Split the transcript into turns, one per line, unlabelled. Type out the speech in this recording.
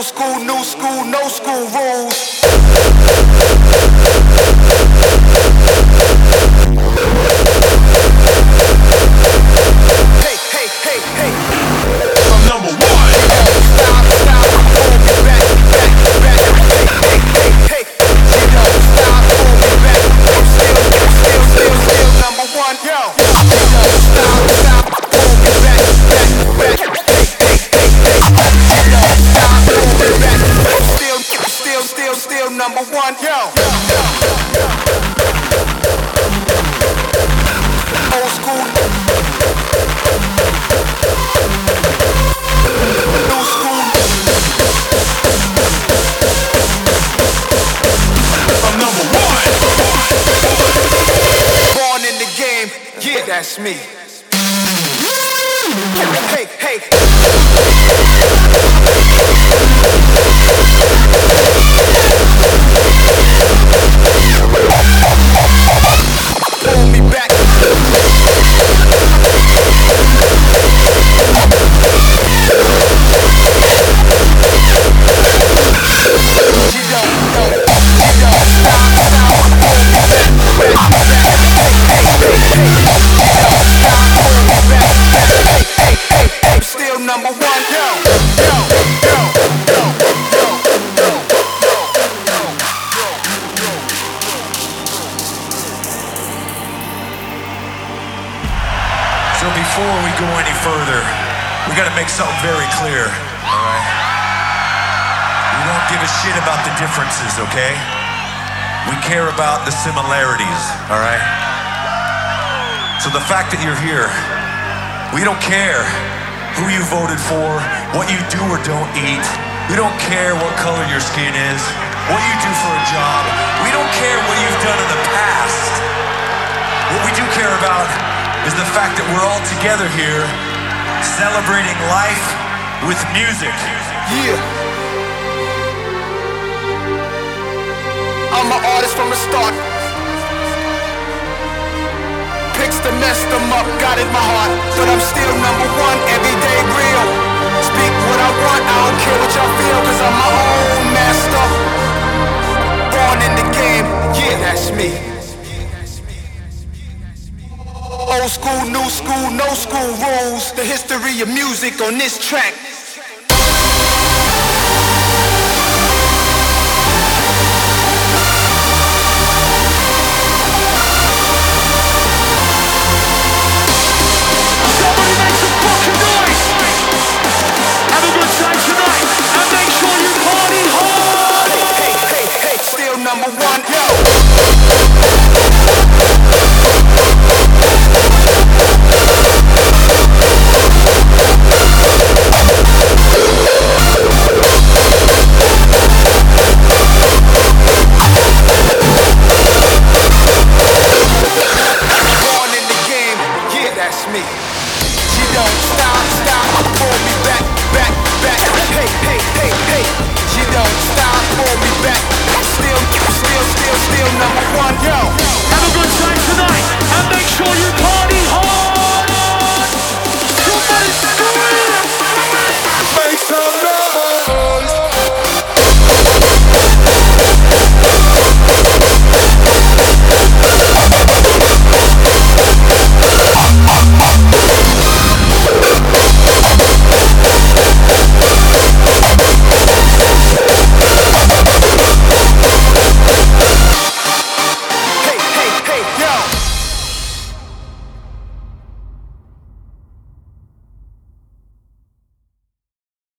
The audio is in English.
Old school, new school, no school rules. Hey, hey, hey, hey.
I'm number one.
Stop, stop, back, back, back. Hey, hey, hey, hey. Stop, back. I'm still, still, still, still number one. Yo. Stop, number one. Yo. Old school. New school.
I'm number one.
Born in the game, yeah, that's me. Number one, yo, yo, yo.
So before we go any further, we gotta make something very clear, alright? We don't give a shit about the differences, okay? We care about the similarities, alright? So the fact that you're here, we don't care who you voted for, what you do or don't eat. We don't care what color your skin is, what you do for a job. We don't care what you've done in the past. What we do care about is the fact that we're all together here celebrating life with music.
Yeah. I'm an artist from the start. To mess them up, got in my heart. But I'm still number one, everyday real. Speak what I want, I don't care what y'all feel, cause I'm my own master. Born in the game, yeah, that's me. Old school, new school, no school rules. The history of music on this track. number one. Yo. real number one, yo.